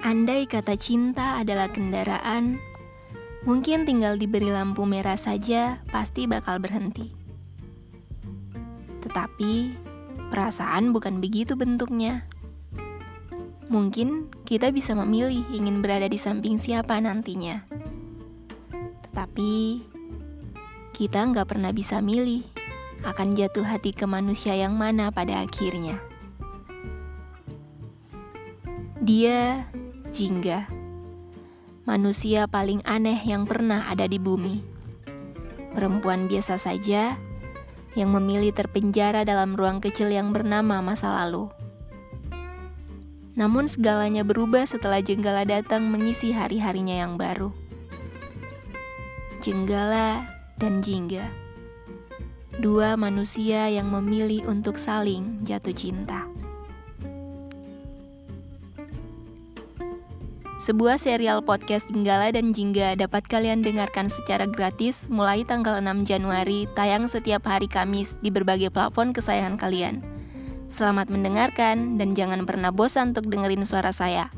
Andai kata cinta adalah kendaraan, mungkin tinggal diberi lampu merah saja pasti bakal berhenti. Tetapi perasaan bukan begitu bentuknya. Mungkin kita bisa memilih ingin berada di samping siapa nantinya. Tetapi kita nggak pernah bisa milih akan jatuh hati ke manusia yang mana pada akhirnya. Dia Jingga, manusia paling aneh yang pernah ada di bumi. Perempuan biasa saja yang memilih terpenjara dalam ruang kecil yang bernama masa lalu. Namun segalanya berubah setelah Jenggala datang mengisi hari-harinya yang baru. Jenggala dan Jingga. Dua manusia yang memilih untuk saling jatuh cinta. Sebuah serial podcast Jenggala dan Jingga dapat kalian dengarkan secara gratis mulai tanggal 6 Januari, tayang setiap hari Kamis di berbagai platform kesayangan kalian. Selamat mendengarkan dan jangan pernah bosan untuk dengerin suara saya.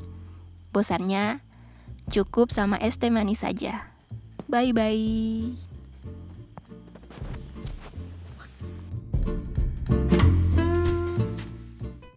Bosannya cukup sama es teh manis saja. Bye bye.